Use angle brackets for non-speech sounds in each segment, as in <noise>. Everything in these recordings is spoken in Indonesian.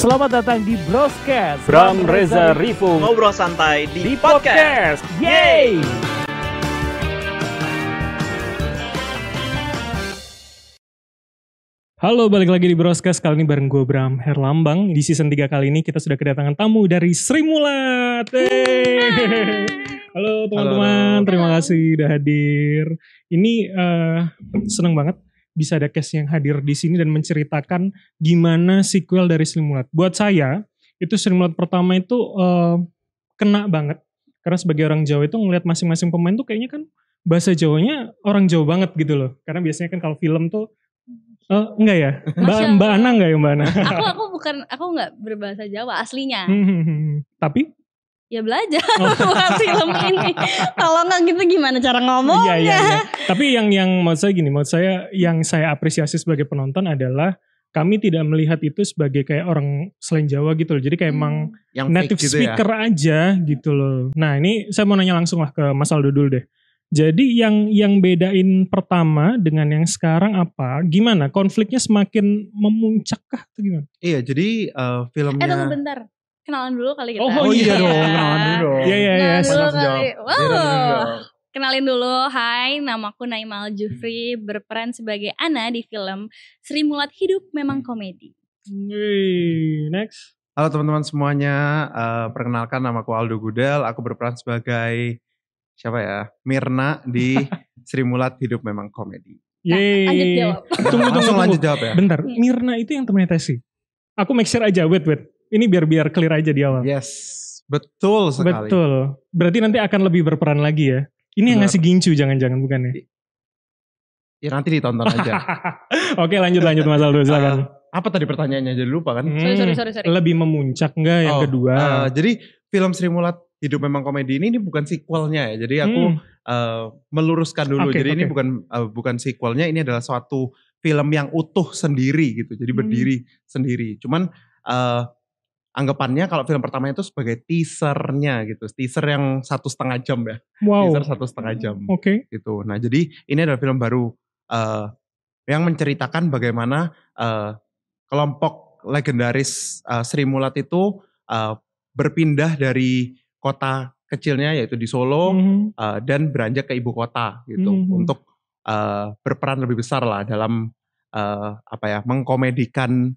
Selamat datang di Broscast. Bram Reza Rivo Ngobrol santai di, di podcast. podcast. Yeay! Halo, balik lagi di Broscast. Kali ini bareng gue Bram Herlambang. Di season 3 kali ini kita sudah kedatangan tamu dari Sri Mulat. Halo teman-teman, terima kasih udah hadir. Ini eh, seneng banget bisa ada cast yang hadir di sini dan menceritakan gimana sequel dari Sri Mulat. Buat saya, itu Sri Mulat pertama itu eh, kena banget. Karena sebagai orang Jawa itu ngelihat masing-masing pemain tuh kayaknya kan bahasa Jawanya orang Jawa banget gitu loh. Karena biasanya kan kalau film tuh eh, enggak ya? Mbak, Mbak. Ana enggak ya Mbak Ana? aku aku bukan aku nggak berbahasa Jawa aslinya Hmm, Tapi ya belajar Oh. <laughs> buat film ini kalau nggak gitu gimana cara ngomongnya Iya iya iya. Tapi yang yang maksud saya gini, maksud saya yang saya apresiasi sebagai penonton adalah kami tidak melihat itu sebagai kayak orang selain Jawa gitu loh. Jadi kayak Hmm. emang Yang native gitu speaker aja gitu loh. Nah ini saya mau nanya langsung lah ke Mas Aldo dulu deh. Jadi yang yang bedain pertama dengan yang sekarang apa? Gimana? Konfliknya semakin memuncak kah atau gimana? ya. Iya, jadi eh, filmnya eh tunggu bentar kenalan dulu kali kita Oh, iya dong, kenalan dulu dong. Iya iya iya. Kenalan dulu kali. Iya, Wow. Kenalin dulu, hai namaku Naimal Jufri berperan sebagai Ana di film Sri Mulat Hidup Memang Komedi. Next. Halo teman-teman semuanya, eh, perkenalkan namaku Aldo Gudel, aku berperan sebagai siapa ya? Mirna di <laughs> Sri Mulat Hidup Memang Komedi. Nah, Yeay. lanjut jawab. Tunggu tunggu Langsung tunggu. lanjut jawab ya. Bentar, Iya. Mirna itu yang temennya Tesi. Aku make sure aja, wait wait. Ini biar biar clear aja di awal. Yes, betul sekali. Betul. Berarti nanti akan lebih berperan lagi ya. Ini yang Benar. ngasih gincu jangan-jangan bukan ya? Ya nanti ditonton aja. <laughs> Oke lanjut lanjut Mas Aldo silakan. Eh, apa tadi pertanyaannya? Jadi lupa kan? Sorry, sorry, sorry, sorry. Lebih memuncak enggak yang Oh, kedua? eh, jadi film Sri Mulat Hidup Memang Komedi ini, ini bukan sequelnya ya. Jadi aku Hmm, eh, meluruskan dulu. Oke, Jadi ini oke. bukan eh, bukan sequelnya, ini adalah suatu film yang utuh sendiri gitu. Jadi Hmm. berdiri sendiri. Cuman eh, anggapannya kalau film pertama itu sebagai teasernya gitu. Teaser yang satu setengah jam ya. wow. Teaser satu setengah jam Oke. gitu. Nah jadi ini adalah film baru eh, yang menceritakan bagaimana eh, kelompok legendaris eh, Sri Mulat itu eh, berpindah dari kota kecilnya yaitu di Solo Mhm. eh, dan beranjak ke ibu kota gitu Mhm. untuk eh, berperan lebih besar lah dalam eh, apa ya mengkomedikan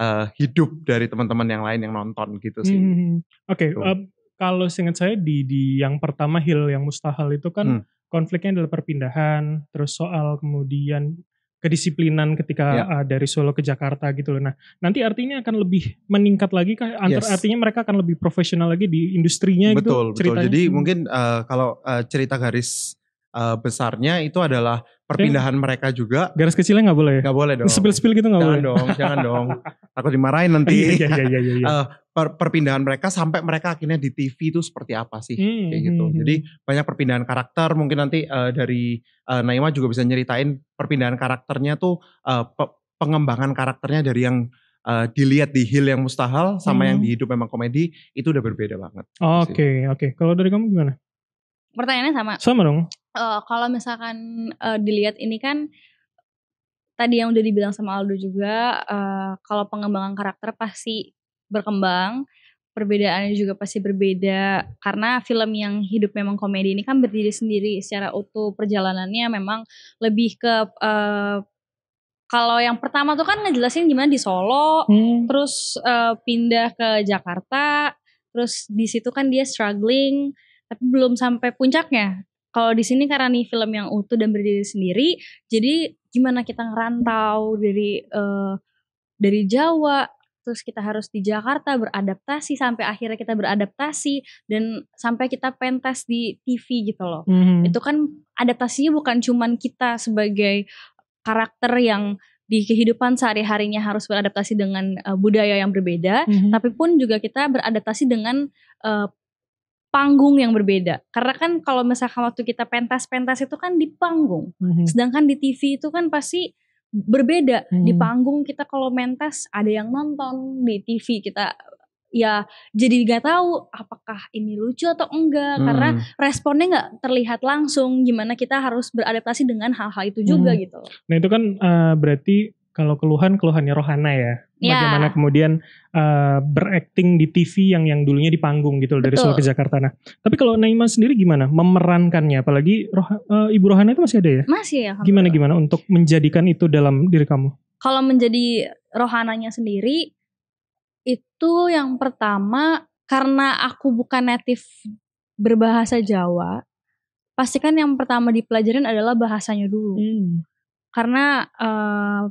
eh, hidup dari teman-teman yang lain yang nonton gitu sih. Mhm. Oke. Gitu. eh, kalau seingat saya di di yang pertama Hill yang Mustahil itu kan Hmm. konfliknya adalah perpindahan, terus soal kemudian kedisiplinan ketika Ya. uh, dari Solo ke Jakarta gitu loh. Nah, nanti artinya akan lebih meningkat lagi kah? Antar, Yes. Artinya mereka akan lebih profesional lagi di industrinya gitu betul betul. Jadi Hmm. mungkin eh, kalau eh, cerita garis eh, besarnya itu adalah perpindahan mereka juga. garis kecilnya nggak boleh ya? Nggak boleh dong. Spill-spill gitu nggak jangan boleh? dong, jangan <laughs> dong. Takut dimarahin nanti. Iya, iya, iya, iya, iya. Eh, per- perpindahan mereka sampai mereka akhirnya di TV itu seperti apa sih? Hmm, Kayak gitu. hmm, Jadi banyak perpindahan karakter. Mungkin nanti eh, dari eh, Naima juga bisa nyeritain perpindahan karakternya tuh eh, pe- pengembangan karakternya dari yang eh, dilihat di Hill yang mustahil sama yang Hmm. di hidup memang komedi itu udah berbeda banget. Oke, oke. Kalau dari kamu gimana? Pertanyaannya sama. Sama dong. Eh, kalau misalkan eh, dilihat ini kan tadi yang udah dibilang sama Aldo juga eh, kalau pengembangan karakter pasti berkembang perbedaannya juga pasti berbeda karena film yang hidup memang komedi ini kan berdiri sendiri secara utuh perjalanannya memang lebih ke eh, kalau yang pertama tuh kan ngejelasin gimana di Solo Hmm. terus eh, pindah ke Jakarta terus di situ kan dia struggling tapi belum sampai puncaknya kalau di sini karena nih film yang utuh dan berdiri sendiri jadi gimana kita ngerantau dari eh, dari Jawa terus kita harus di Jakarta beradaptasi sampai akhirnya kita beradaptasi dan sampai kita pentas di TV gitu loh Mhm. itu kan adaptasinya bukan cuman kita sebagai karakter yang di kehidupan sehari-harinya harus beradaptasi dengan uh, budaya yang berbeda, Mhm. tapi pun juga kita beradaptasi dengan uh, panggung yang berbeda. Karena kan kalau misalkan waktu kita pentas-pentas itu kan di panggung, Mhm. sedangkan di TV itu kan pasti berbeda. Di Hmm. panggung kita kalau mentas ada yang nonton, di TV kita ya jadi nggak tahu apakah ini lucu atau enggak karena Hmm. responnya nggak terlihat langsung gimana kita harus beradaptasi dengan hal-hal itu juga Hmm. gitu Nah itu kan eh, berarti kalau keluhan keluhannya Rohana ya. Ya. Bagaimana kemudian eh, berakting di TV yang yang dulunya di panggung gitu loh, dari Betul. Solo ke Jakarta. Nah, tapi kalau Naima sendiri gimana memerankannya? Apalagi Roha- eh, Ibu Rohana itu masih ada ya? Masih ya. Gimana gimana untuk menjadikan itu dalam diri kamu? Kalau menjadi rohananya sendiri itu yang pertama karena aku bukan native berbahasa Jawa, pastikan yang pertama dipelajarin adalah bahasanya dulu. Karena eh,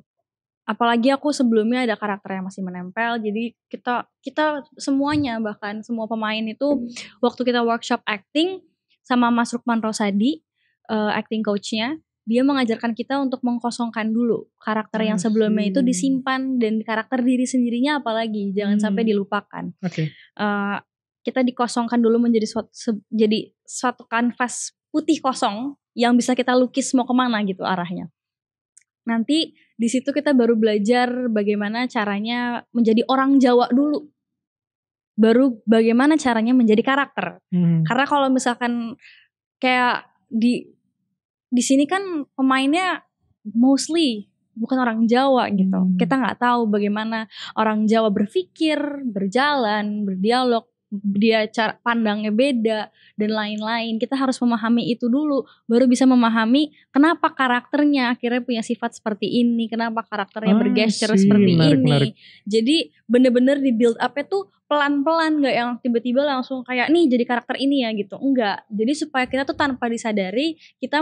apalagi aku sebelumnya ada karakter yang masih menempel, jadi kita kita semuanya bahkan semua pemain itu waktu kita workshop acting sama Mas Rukman Rosadi, eh, acting coachnya, dia mengajarkan kita untuk mengkosongkan dulu karakter yang I sebelumnya itu see. disimpan dan karakter diri sendirinya apalagi jangan Hmm. sampai dilupakan. Oke. Eh, kita dikosongkan dulu menjadi suatu se- jadi suatu kanvas putih kosong yang bisa kita lukis mau ke mana gitu arahnya. Nanti di situ kita baru belajar bagaimana caranya menjadi orang Jawa dulu. Baru bagaimana caranya menjadi karakter. Hmm. Karena kalau misalkan kayak di di sini kan pemainnya mostly bukan orang Jawa gitu. Hmm. Kita nggak tahu bagaimana orang Jawa berpikir, berjalan, berdialog, dia cara pandangnya beda dan lain-lain. Kita harus memahami itu dulu, baru bisa memahami kenapa karakternya akhirnya punya sifat seperti ini, kenapa karakternya Ah, bergesture sih. seperti Menarik, ini. menarik. Jadi bener-bener di build up tuh pelan-pelan nggak yang tiba-tiba langsung kayak nih jadi karakter ini ya gitu. Enggak. Jadi supaya kita tuh tanpa disadari kita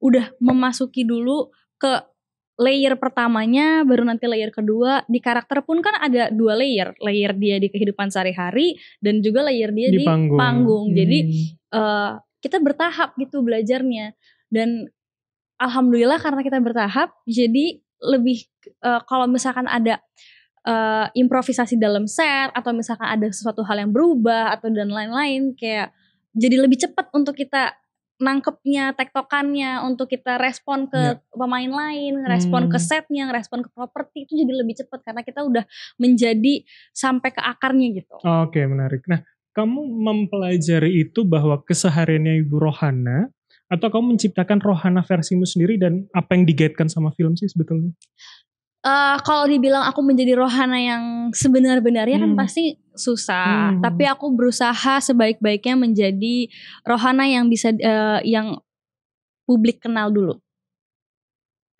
udah memasuki dulu ke layer pertamanya baru nanti layer kedua. Di karakter pun kan ada dua layer. Layer dia di kehidupan sehari-hari dan juga layer dia di, panggung, jadi Hmm. eh, kita bertahap gitu belajarnya. Dan alhamdulillah karena kita bertahap jadi lebih eh, kalau misalkan ada eh, improvisasi dalam set atau misalkan ada sesuatu hal yang berubah atau dan lain-lain kayak jadi lebih cepat untuk kita nangkepnya tektokannya untuk kita respon ke pemain lain, respon ke Hmm. setnya, respon ke properti itu jadi lebih cepat karena kita udah menjadi sampai ke akarnya gitu. Oke, menarik. Nah, kamu mempelajari itu bahwa kesehariannya Ibu Rohana atau kamu menciptakan Rohana versimu sendiri dan apa yang digaitkan sama film sih sebetulnya? Eh, kalau dibilang aku menjadi rohana yang sebenar-benarnya kan Hmm. pasti susah. Hmm. Tapi aku berusaha sebaik-baiknya menjadi rohana yang bisa eh, yang publik kenal dulu.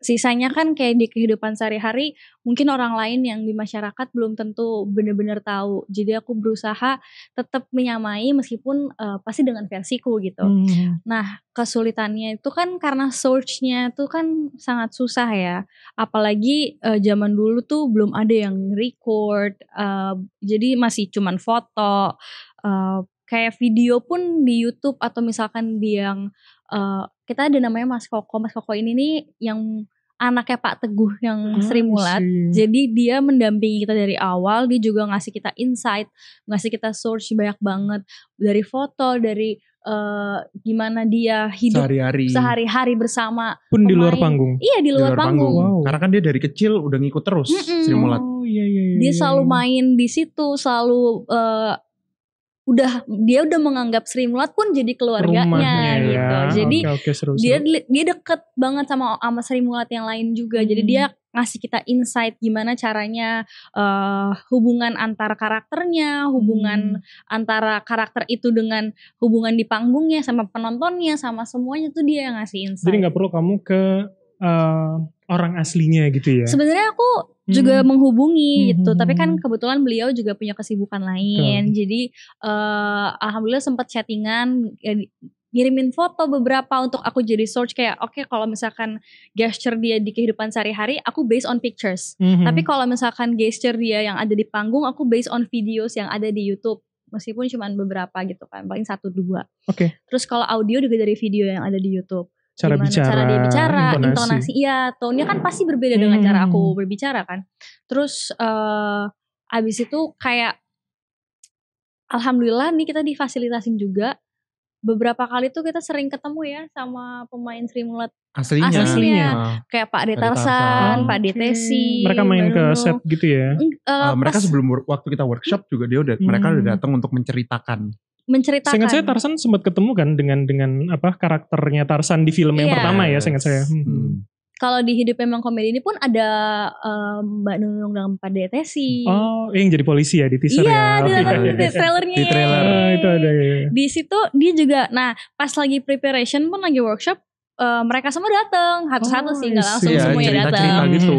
Sisanya kan kayak di kehidupan sehari-hari mungkin orang lain yang di masyarakat belum tentu benar-benar tahu. Jadi aku berusaha tetap menyamai meskipun eh, pasti dengan versiku gitu. Hmm. Nah, kesulitannya itu kan karena search-nya itu kan sangat susah ya. Apalagi eh, zaman dulu tuh belum ada yang record, eh, jadi masih cuman foto. eh, kayak video pun di YouTube atau misalkan di yang eh, kita ada namanya Mas Koko. Mas Koko ini nih yang anaknya Pak Teguh yang Sri Ah, Mulat. sih. Jadi dia mendampingi kita dari awal, dia juga ngasih kita insight, ngasih kita source banyak banget dari foto, dari eh, gimana dia hidup sehari-hari sehari-hari bersama. pun di luar pemain. panggung. Iya di luar, panggung. Wow. Karena kan dia dari kecil udah ngikut terus Mm-mm. Sri Mulat. Oh iya iya. iya, Dia iya, selalu iya. main di situ, selalu eh, udah dia udah menganggap Sri Mulat pun jadi keluarganya Rumahnya gitu. ya. Jadi oke, oke, seru, dia seru. dia deket banget sama sama Sri Mulat yang lain juga. Jadi Hmm. dia ngasih kita insight gimana caranya eh, hubungan antara karakternya, hubungan Hmm. antara karakter itu dengan hubungan di panggungnya sama penontonnya sama semuanya tuh dia yang ngasih insight. Jadi nggak perlu kamu ke eh, orang aslinya gitu ya. Sebenarnya aku juga Hmm. menghubungi gitu, Hmm. tapi kan kebetulan beliau juga punya kesibukan lain. Jadi eh, alhamdulillah sempat chattingan ya, ngirimin foto beberapa untuk aku jadi search kayak oke kalau misalkan gesture dia di kehidupan sehari-hari aku based on pictures. Mhm. Tapi kalau misalkan gesture dia yang ada di panggung aku based on videos yang ada di YouTube. Meskipun cuma beberapa gitu kan, paling satu dua. Oke. Terus kalau audio juga dari video yang ada di YouTube cara gimana bicara, cara dia bicara, intonasi. intonasi, iya, tone-nya kan pasti berbeda dengan cara Hmm. aku berbicara kan. Terus eh abis itu kayak alhamdulillah nih kita difasilitasin juga. Beberapa kali tuh kita sering ketemu ya sama pemain Sri Mulat Aslinya. Aslinya. Nah, kayak Pak. Detarsan, Pak. Detesi. Mereka main ke set gitu ya. Eh, eh, mereka pas sebelum waktu kita workshop juga dia udah mereka udah Hmm. datang untuk menceritakan. Menceritakan. Seingat saya Tarsan sempat ketemu kan dengan dengan apa karakternya Tarsan di film yang Iya. pertama ya, seingat saya. Hmm. Hmm. kalau di hidup memang komedi ini pun ada eh, Mbak Nunung dalam Padetesi. Oh, yang jadi polisi ya di teaser iya, ya. di Oke. dalam di trailernya. Di trailer. Ah, itu ada ya. Di situ dia juga, nah pas lagi preparation pun lagi workshop, eh, mereka semua datang satu-satu Oh, sih, nggak langsung. Iya, semuanya datang. gitu.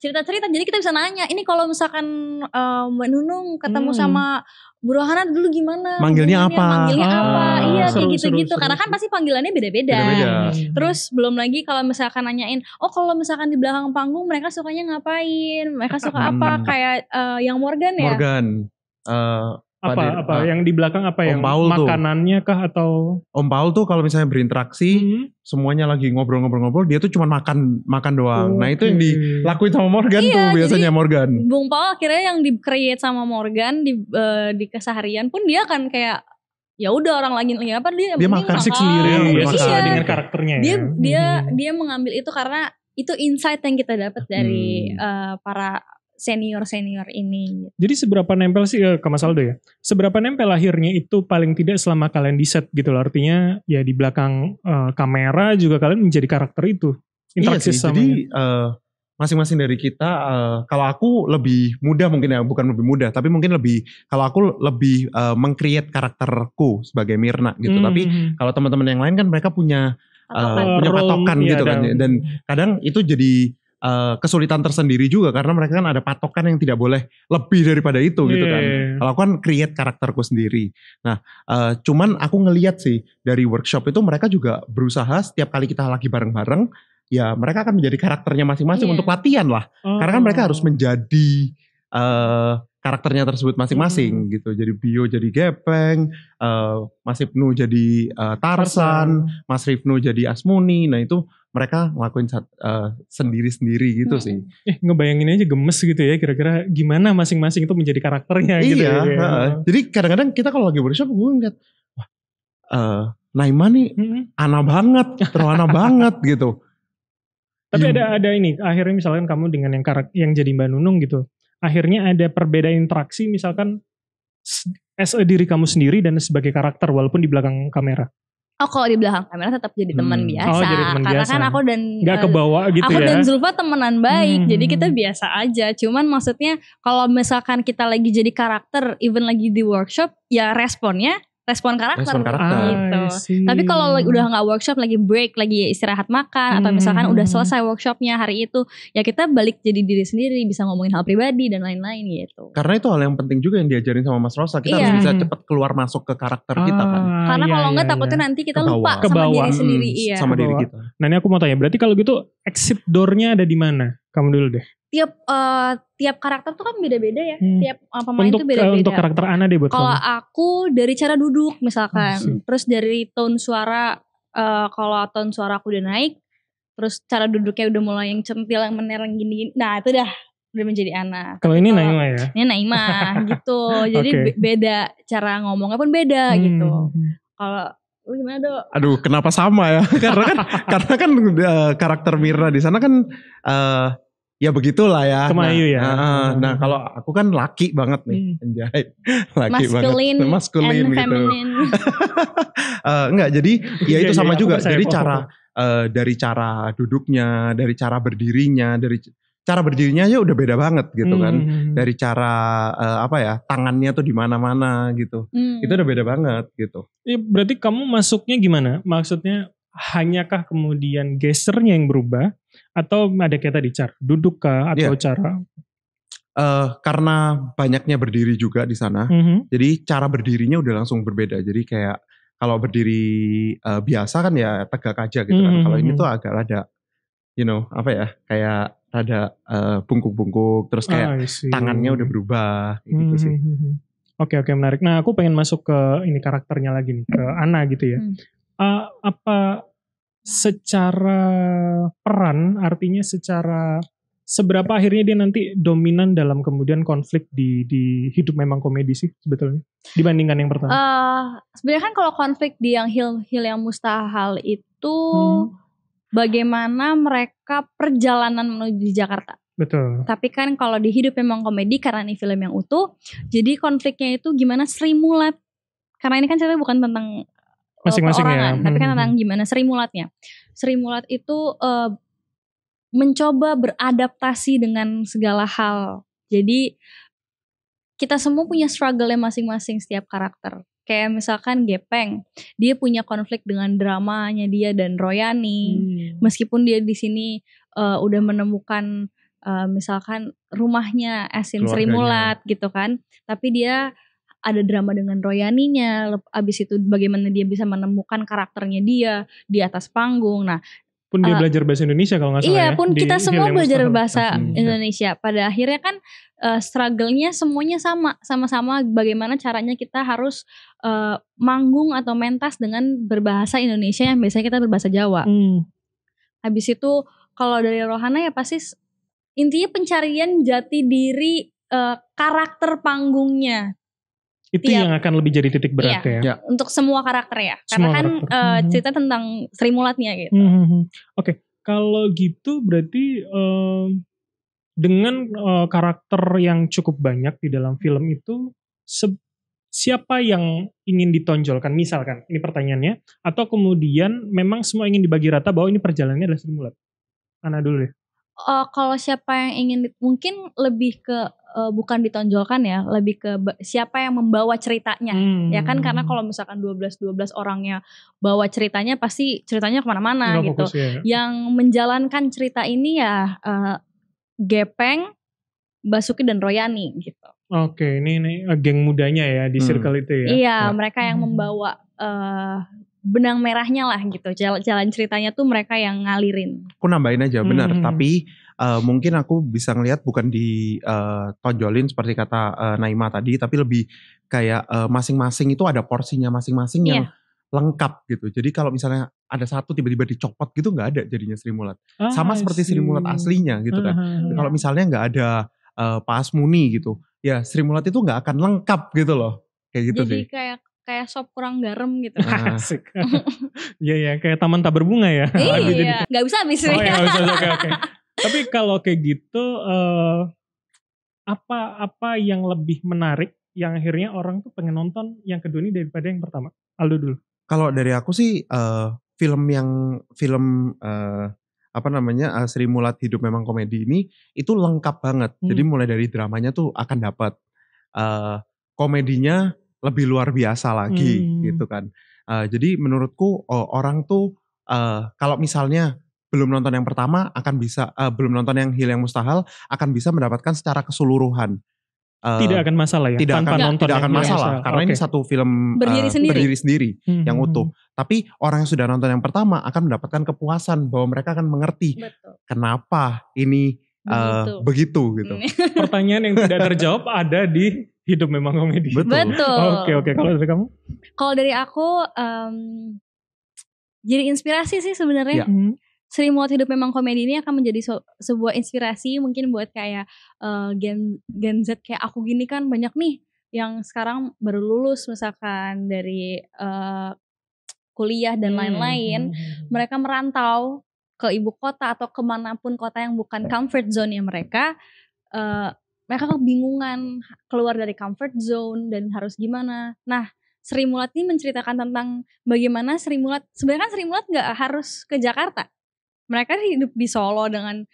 Cerita-cerita, jadi kita bisa nanya, ini kalau misalkan eh, Mbak Nunung ketemu Hmm. sama Bu Rohana dulu gimana? Manggilnya apa? Manggilnya Ah, apa? Iya seru, kayak gitu-gitu. seru, Karena kan pasti panggilannya beda-beda. Terus belum lagi kalau misalkan nanyain, oh kalau misalkan di belakang panggung mereka sukanya ngapain? Mereka suka apa? Hmm. Kayak eh, yang Morgan ya? Morgan. Eh, apa Pak apa Dir- yang di belakang apa Om yang Paul tuh. makanannya kah atau Om Paul tuh kalau misalnya berinteraksi, Hmm. semuanya lagi ngobrol-ngobrol-ngobrol, dia tuh cuma makan makan doang. Nah itu yang dilakuin sama Morgan Iya, tuh biasanya Morgan. Bung Paul akhirnya yang di create sama Morgan di eh, di keseharian pun dia kan kayak ya udah orang lagi lagi apa dia yang Dia makan makan. sendiri Iya, ya iya. sesuai dengan karakternya dia ya. dia Hmm. dia mengambil itu karena itu insight yang kita dapat dari Hmm. eh, para senior senior ini. Jadi seberapa nempel sih eh, ke Mas Aldo ya? Seberapa nempel akhirnya itu paling tidak selama kalian di set gitu loh. Artinya ya di belakang eh, kamera juga kalian menjadi karakter itu. Iya Interaksi sih. sama Jadi eh, masing-masing dari kita, eh, kalau aku lebih mudah mungkin ya, bukan lebih mudah, tapi mungkin lebih kalau aku lebih eh, meng-create karakterku sebagai Mirna gitu. Hmm, Tapi hmm, kalau teman-teman yang lain kan mereka punya. Eh, punya patokan iya, gitu kan. Dan kadang itu jadi eh, kesulitan tersendiri juga karena mereka kan ada patokan yang tidak boleh lebih daripada itu gitu kan. Iya. Kalau aku kan create karakterku sendiri. Nah, eh, cuman aku ngeliat sih dari workshop itu mereka juga berusaha setiap kali kita lagi bareng-bareng, ya mereka akan menjadi karakternya masing-masing Iya. untuk latihan lah. Karena kan mereka harus menjadi eh, karakternya tersebut masing-masing Hmm. gitu. Jadi Bio jadi Gepeng, eh, Mas Ibnu jadi eh, Tarsan, Mas Rifnu jadi Asmuni. Nah itu mereka ngelakuin eh, sendiri-sendiri gitu Hmm. sih. Eh ngebayangin aja gemes gitu ya kira-kira gimana masing-masing itu menjadi karakternya gitu iya. ya. heeh. Jadi kadang-kadang kita kalau lagi workshop gue ngeliat, wah, eh, Naima nih Hmm. ana banget, terwana banget gitu. Tapi Iya. ada ada ini akhirnya misalkan kamu dengan yang karak yang jadi Mbak Nunung gitu. Akhirnya ada perbedaan interaksi misalkan as a diri kamu sendiri dan sebagai karakter walaupun di belakang kamera. Oh kalau di belakang kamera tetap jadi teman Hmm. biasa. Oh, jadi teman Karena biasa. kan aku dan Nggak eh, kebawa gitu aku ya. dan Zulfa temenan baik, Hmm. jadi kita biasa aja. Cuman maksudnya kalau misalkan kita lagi jadi karakter, even lagi di workshop, ya responnya respon karakter. Respon karakter. Gitu. I see. Tapi kalau udah nggak workshop, lagi break, lagi istirahat makan, atau Hmm. misalkan udah selesai workshopnya hari itu, ya kita balik jadi diri sendiri, bisa ngomongin hal pribadi dan lain-lain gitu. Karena itu hal yang penting juga yang diajarin sama Mas Rosa. Kita Iya. harus bisa cepat keluar masuk ke karakter kita kan. Ah, Karena iya, kalau iya, nggak iya. takutnya nanti kita Kebawa. lupa sama Kebawa. diri sendiri. Hmm, Iya. Sama diri kita. Nah ini aku mau tanya, berarti kalau gitu exit door-nya ada di mana? Kamu dulu deh. Tiap eh, tiap karakter tuh kan beda-beda ya. Hmm. Tiap eh, pemain Untuk tuh beda-beda. untuk karakter Ana deh buat Kalau aku dari cara duduk misalkan, sip. terus dari tone suara eh, kalau tone suara aku udah naik, terus cara duduknya udah mulai yang centil yang menereng gini-gini. Nah, itu dah udah menjadi anak. Kalau ini Naima ya. Ini Naimah <laughs> gitu. Jadi be- beda cara ngomongnya pun beda gitu. Hmm. Kalau lu gimana, Dok? Aduh, kenapa sama ya? <laughs> karena kan karena kan eh, karakter Mirna di sana kan eh ya begitulah ya. Kemayu nah, ya. eh, eh, nah, kalau aku kan laki banget nih, anjay. <laughs> Laki Masculine banget. Maskulin and gitu. feminine. <laughs> Eh, enggak, jadi <laughs> ya Iya, itu iya, sama juga. Jadi cara eh, dari cara duduknya, dari cara berdirinya, dari cara berdirinya aja udah beda banget gitu kan. Hmm. Dari cara eh, apa ya, tangannya tuh di mana-mana gitu. Hmm. Itu udah beda banget gitu. Iya, berarti kamu masuknya gimana? Maksudnya hanyakah kemudian gesternya yang berubah atau ada kayak tadi cara duduk kah atau Iya. cara Eh karena banyaknya berdiri juga di sana. Mhm. Jadi cara berdirinya udah langsung berbeda. Jadi kayak kalau berdiri eh, biasa kan ya tegak aja gitu kan. Mhm, Kalau ini mhm. tuh agak rada, you know apa ya, kayak rada eh, bungkuk-bungkuk. Terus kayak see. tangannya udah berubah gitu sih. Mhm, mhm. Oke oke menarik. Nah aku pengen masuk ke ini karakternya lagi nih ke Ana gitu ya. Hmm. Ah, apa secara peran artinya secara seberapa akhirnya dia nanti dominan dalam kemudian konflik di di hidup memang komedi sih sebetulnya dibandingkan yang pertama. Eh, sebenarnya kan kalau konflik di yang hil hil yang mustahil itu Hmm. bagaimana mereka perjalanan menuju Jakarta. Betul. Tapi kan kalau di hidup memang komedi karena ini film yang utuh, jadi konfliknya itu gimana Sri Mulat. Karena ini kan ceritanya bukan tentang Masing-masing ya. tapi kan Hmm. tentang gimana Sri Mulatnya. Sri Mulat itu eh, mencoba beradaptasi dengan segala hal. Jadi kita semua punya struggle masing-masing setiap karakter. Kayak misalkan Gepeng, dia punya konflik dengan dramanya dia dan Royani. Hmm. Meskipun dia di sini uh, udah menemukan uh, misalkan rumahnya Asin Sri. Mulat gitu kan, tapi dia ada drama dengan Royaninya. Abis itu bagaimana dia bisa menemukan karakternya dia di atas panggung. Nah, Pun dia Uh, belajar bahasa Indonesia kalau nggak salah Iya, ya. pun di kita semua belajar bahasa Indonesia. Indonesia. Pada akhirnya kan uh, struggle-nya semuanya sama, sama-sama bagaimana caranya kita harus uh, manggung atau mentas dengan berbahasa Indonesia yang biasanya kita berbahasa Jawa. Hmm. Habis itu kalau dari Rohana ya pasti intinya pencarian jati diri uh, karakter panggungnya Itu Tiap- yang akan lebih jadi titik berat Iya. ya. Ya. untuk semua karakter ya. Karena Semua kan karakter. uh, Mhm. cerita tentang Sri Mulatnya gitu. Hmm, hmm, hmm. Oke, kalau gitu berarti em, dengan eh, karakter yang cukup banyak di dalam film itu se- siapa yang ingin ditonjolkan misalkan ini pertanyaannya atau kemudian memang semua ingin dibagi rata bahwa ini perjalanannya adalah Sri Mulat. Ana dulu deh. Eh, kalau siapa yang ingin mungkin lebih ke eh, bukan ditonjolkan ya, lebih ke siapa yang membawa ceritanya. Hmm. Ya kan karena kalau misalkan 12 12 orangnya bawa ceritanya pasti ceritanya ke mana-mana Nggak gitu. fokus ya. Yang menjalankan cerita ini ya eh, Gepeng, Basuki dan Royani gitu. Oke, ini, ini geng mudanya ya di Hmm. circle itu ya. Iya, Ya. mereka yang Hmm. membawa eh, benang merahnya lah gitu. Jalan, jalan ceritanya tuh mereka yang ngalirin. Aku nambahin aja benar, Hmm. tapi eh, mungkin aku bisa ngelihat bukan di eh, tonjolin seperti kata eh, Naima tadi, tapi lebih kayak eh, masing-masing itu ada porsinya masing-masing yang Iya. lengkap gitu. Jadi kalau misalnya ada satu tiba-tiba dicopot gitu nggak ada jadinya Sri Mulat. Ah, Sama seperti Sri Mulat aslinya gitu kan. Ah, ah, ah. Kalau misalnya nggak ada eh, Pak Asmuni gitu, ya Sri Mulat itu nggak akan lengkap gitu loh. Kayak gitu Jadi sih. kayak kayak sop kurang garam gitu. <laughs> Asik. Iya ya, kayak taman tak berbunga ya. Iya, nggak bisa habis Oh ya, bisa, oke oke. <laughs> Tapi kalau kayak gitu, eh, apa apa yang lebih menarik yang akhirnya orang tuh pengen nonton yang kedua ini daripada yang pertama? Aldo dulu. Kalau dari aku sih eh, film yang film eh, apa namanya eh, Sri Mulat hidup memang komedi ini itu lengkap banget. Hmm. Jadi mulai dari dramanya tuh akan dapat eh, komedinya lebih luar biasa lagi Hmm. gitu kan. Eh, jadi menurutku oh, orang tuh eh, kalau misalnya belum nonton yang pertama akan bisa eh, belum nonton yang Hil yang Mustahil akan bisa mendapatkan secara keseluruhan. Eh, Tidak akan masalah ya tidak tanpa akan nonton tidak akan masalah karena ini Oke. satu film Berdiri eh, sendiri. berdiri sendiri Hmm, yang hmm, utuh. hmm. Tapi orang yang sudah nonton yang pertama akan mendapatkan kepuasan bahwa mereka akan mengerti Betul. kenapa ini eh, Begitu. begitu gitu. <laughs> Pertanyaan yang tidak terjawab ada di hidup memang komedi. Betul. Betul. Oke oke. Kalau dari kamu? Kalau dari aku em, jadi inspirasi sih sebenarnya. Ya. Hmm. Sri Mulat hidup memang komedi ini akan menjadi so- sebuah inspirasi mungkin buat kayak eh, gen Gen Z kayak aku gini kan banyak nih yang sekarang baru lulus misalkan dari eh, kuliah dan lain-lain. Hmm. Mereka merantau ke ibu kota atau ke mana pun kota yang bukan comfort zone nya mereka. eh, mereka kebingungan keluar dari comfort zone dan harus gimana. Nah, Sri Mulat ini menceritakan tentang bagaimana Sri Mulat sebenarnya kan Sri Mulat nggak harus ke Jakarta. Mereka hidup di Solo dengan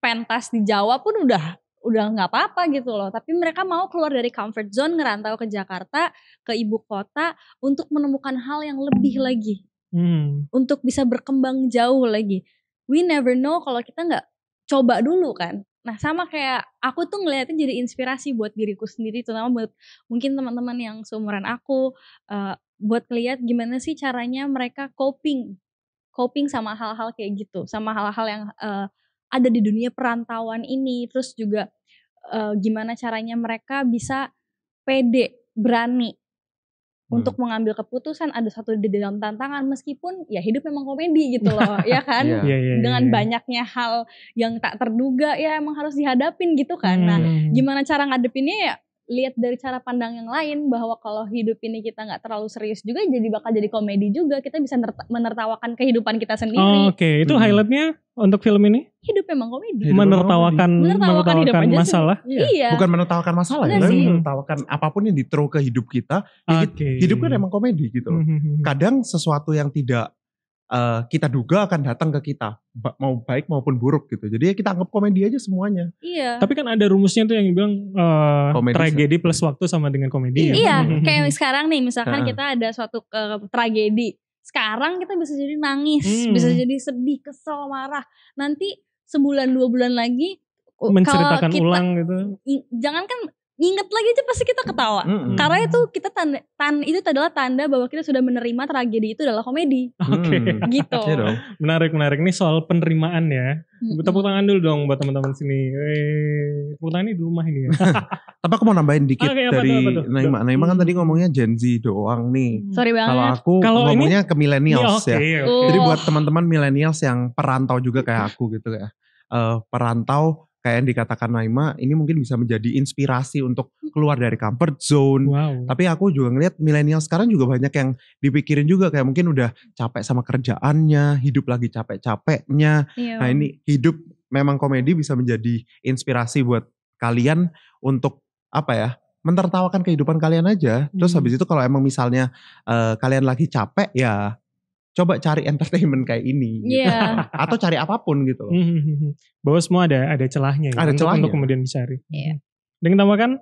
pentas di Jawa pun udah udah nggak apa-apa gitu loh. Tapi mereka mau keluar dari comfort zone ngerantau ke Jakarta, ke ibu kota untuk menemukan hal yang lebih lagi, Hmm. untuk bisa berkembang jauh lagi. We never know kalau kita nggak coba dulu kan. Nah sama kayak aku tuh ngeliatin jadi inspirasi buat diriku sendiri, terutama buat mungkin teman-teman yang seumuran aku, eh, buat ngeliat gimana sih caranya mereka coping, coping sama hal-hal kayak gitu, sama hal-hal yang eh, ada di dunia perantauan ini, terus juga eh, gimana caranya mereka bisa pede, berani Hmm. untuk mengambil keputusan ada satu di dalam tantangan meskipun ya hidup memang komedi gitu loh <laughs> ya kan Iya. Iya, iya, dengan iya. banyaknya hal yang tak terduga ya emang harus dihadapin gitu kan nah Hmm. gimana cara ngadepinnya ya lihat dari cara pandang yang lain bahwa kalau hidup ini kita nggak terlalu serius juga jadi bakal jadi komedi juga kita bisa nerta- menertawakan kehidupan kita sendiri Oke, itu Hmm. highlightnya untuk film ini hidup memang komedi Hidup menertawakan Menertawakan hidup menertawakan aja sih. masalah. iya Bukan menertawakan masalah ya, tapi sih. menertawakan apa pun yang diteru ke hidup kita. Oke. Hidup kan emang komedi gitu loh. Hmm, hmm, hmm. Kadang sesuatu yang tidak eh, kita duga akan datang ke kita ba- mau baik maupun buruk gitu. Jadi ya kita anggap komedi aja semuanya. Iya. Tapi kan ada rumusnya tuh yang bilang eh, Komedi tragedi plus waktu sama dengan komedi. Iya, ya? <laughs> kayak sekarang nih misalkan kita ada suatu eh, tragedi. Sekarang kita bisa jadi nangis, Hmm. bisa jadi sedih, kesel, marah. Nanti sebulan dua bulan lagi menceritakan kita, ulang gitu. jangan kan inget lagi aja pasti kita ketawa. Mm-mm. Karena itu kita tanda, tan, itu adalah tanda bahwa kita sudah menerima tragedi itu adalah komedi. Oke. Hmm. Gitu. Dong. Menarik menarik nih soal penerimaan ya. Mm-mm. Tepuk tangan dulu dong buat teman-teman sini. Eh, tepuk tangan ini di rumah ini ya. <laughs> Tapi aku mau nambahin dikit Oke, apa dari tuh, apa tuh? Naima. Naima kan Hmm. tadi ngomongnya Gen Z doang nih. Sorry Kalau banget. aku Kalau ini- ngomongnya ke millennials Iya, ya. oke, oke. Oh. Jadi buat teman-teman millennials yang perantau juga kayak aku gitu ya. Eh, perantau kayak yang dikatakan Naima, ini mungkin bisa menjadi inspirasi untuk keluar dari comfort zone. Wow. Tapi aku juga ngeliat milenial sekarang juga banyak yang dipikirin juga kayak mungkin udah capek sama kerjaannya, hidup lagi capek-capeknya. Iya. Nah ini hidup memang komedi bisa menjadi inspirasi buat kalian untuk apa ya? Mentertawakan kehidupan kalian aja. Terus Hmm. habis itu kalau emang misalnya eh, kalian lagi capek ya coba cari entertainment kayak ini. gitu. Iya. <laughs> Atau cari apa pun gitu. loh. Hmm, <laughs> Bahwa semua ada ada celahnya ya, Ada untuk, celahnya. untuk kemudian dicari. Iya. Dengan tambahkan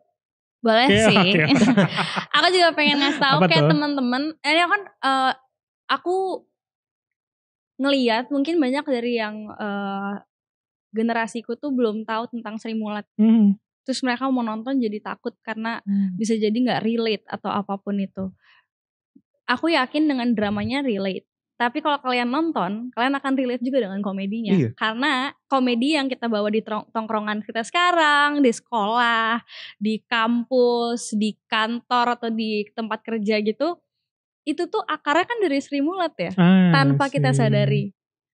Boleh Oke, sih. oke. <laughs> aku juga pengen ngasih tahu kayak tuh? teman-teman. Ini kan eh, aku ngeliat mungkin banyak dari yang eh, generasiku tuh belum tahu tentang Sri Mulat. hmm, Terus mereka mau nonton jadi takut karena bisa jadi nggak relate atau apa pun itu. Aku yakin dengan dramanya relate. Tapi kalau kalian nonton, kalian akan relate juga dengan komedinya. Iya. Karena komedi yang kita bawa di tongkrongan kita sekarang, di sekolah, di kampus, di kantor atau di tempat kerja gitu, itu tuh akarnya kan dari Sri Mulat ya ah, tanpa kita sih. sadari.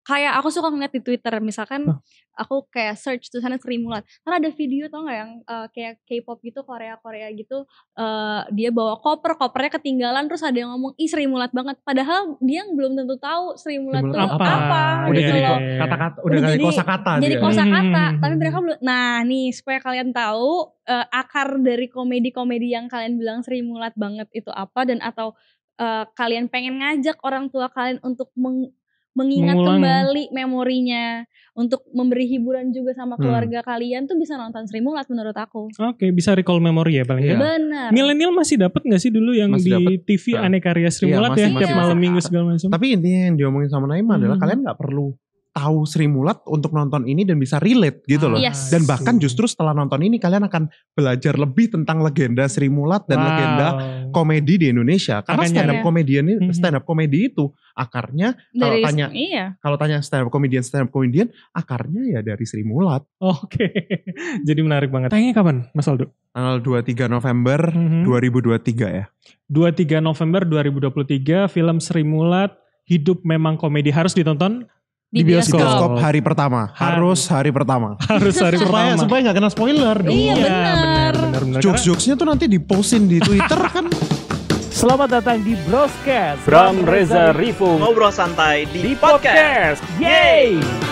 Kayak aku suka ngeliat di Twitter, misalkan aku kayak search tulisannya Sri Mulat. Kan ada video tau gak yang eh, kayak K-pop gitu, Korea-Korea gitu. eh, dia bawa koper, kopernya ketinggalan terus ada yang ngomong, ih Sri Mulat banget. Padahal dia belum tentu tahu Sri Mulat tuh apa, apa? Udah gitu jadi loh. kata-kata, udah, Udah jadi- kosakata Jadi dia. kosakata, Hmm. tapi mereka belum. Nah nih supaya kalian tahu eh, akar dari komedi-komedi yang kalian bilang Sri Mulat banget itu apa dan atau eh, kalian pengen ngajak orang tua kalian untuk meng- mengingat Mengulang. kembali memorinya, untuk memberi hiburan juga sama Hmm. keluarga kalian tuh bisa nonton Sri Mulat menurut aku. Oke, bisa recall memory ya paling Iya. Benar. Milenial masih dapat nggak sih dulu yang Masih di dapet. TV Nah. aneka karya Sri Iya, Mulat masih- ya tiap masih malam minggu segala macam. Tapi intinya yang diomongin sama Naima adalah Hmm. kalian nggak perlu tahu Sri Mulat untuk nonton ini dan bisa relate gitu loh. Yes. Dan bahkan justru setelah nonton ini kalian akan belajar lebih tentang legenda Sri Mulat dan Wow. legenda komedi di Indonesia. Karena Makanya- stand up Iya. comedian ini Mhm. stand up comedy itu akarnya kalau Dari tanya iya. kalau tanya stand up comedian stand up comedian akarnya ya dari Sri Mulat. Oke, <laughs> jadi menarik banget. Tanya kapan, Mas Aldo? Tanggal 23 November Mhm. 2023 ya. 23 November 2023 film Sri Mulat Hidup Memang Komedi harus ditonton Di Di bioskop. bioskop hari pertama. Harus hari pertama. harus hari supaya pertama. supaya nggak kena spoiler dong. Iya, benar. benar benar benar. Jokes-jokesnya tuh nanti dipostin di Twitter kan. Selamat datang di Broscast. Bram Reza Rifung ngobrol santai di di, podcast. podcast. Yeay!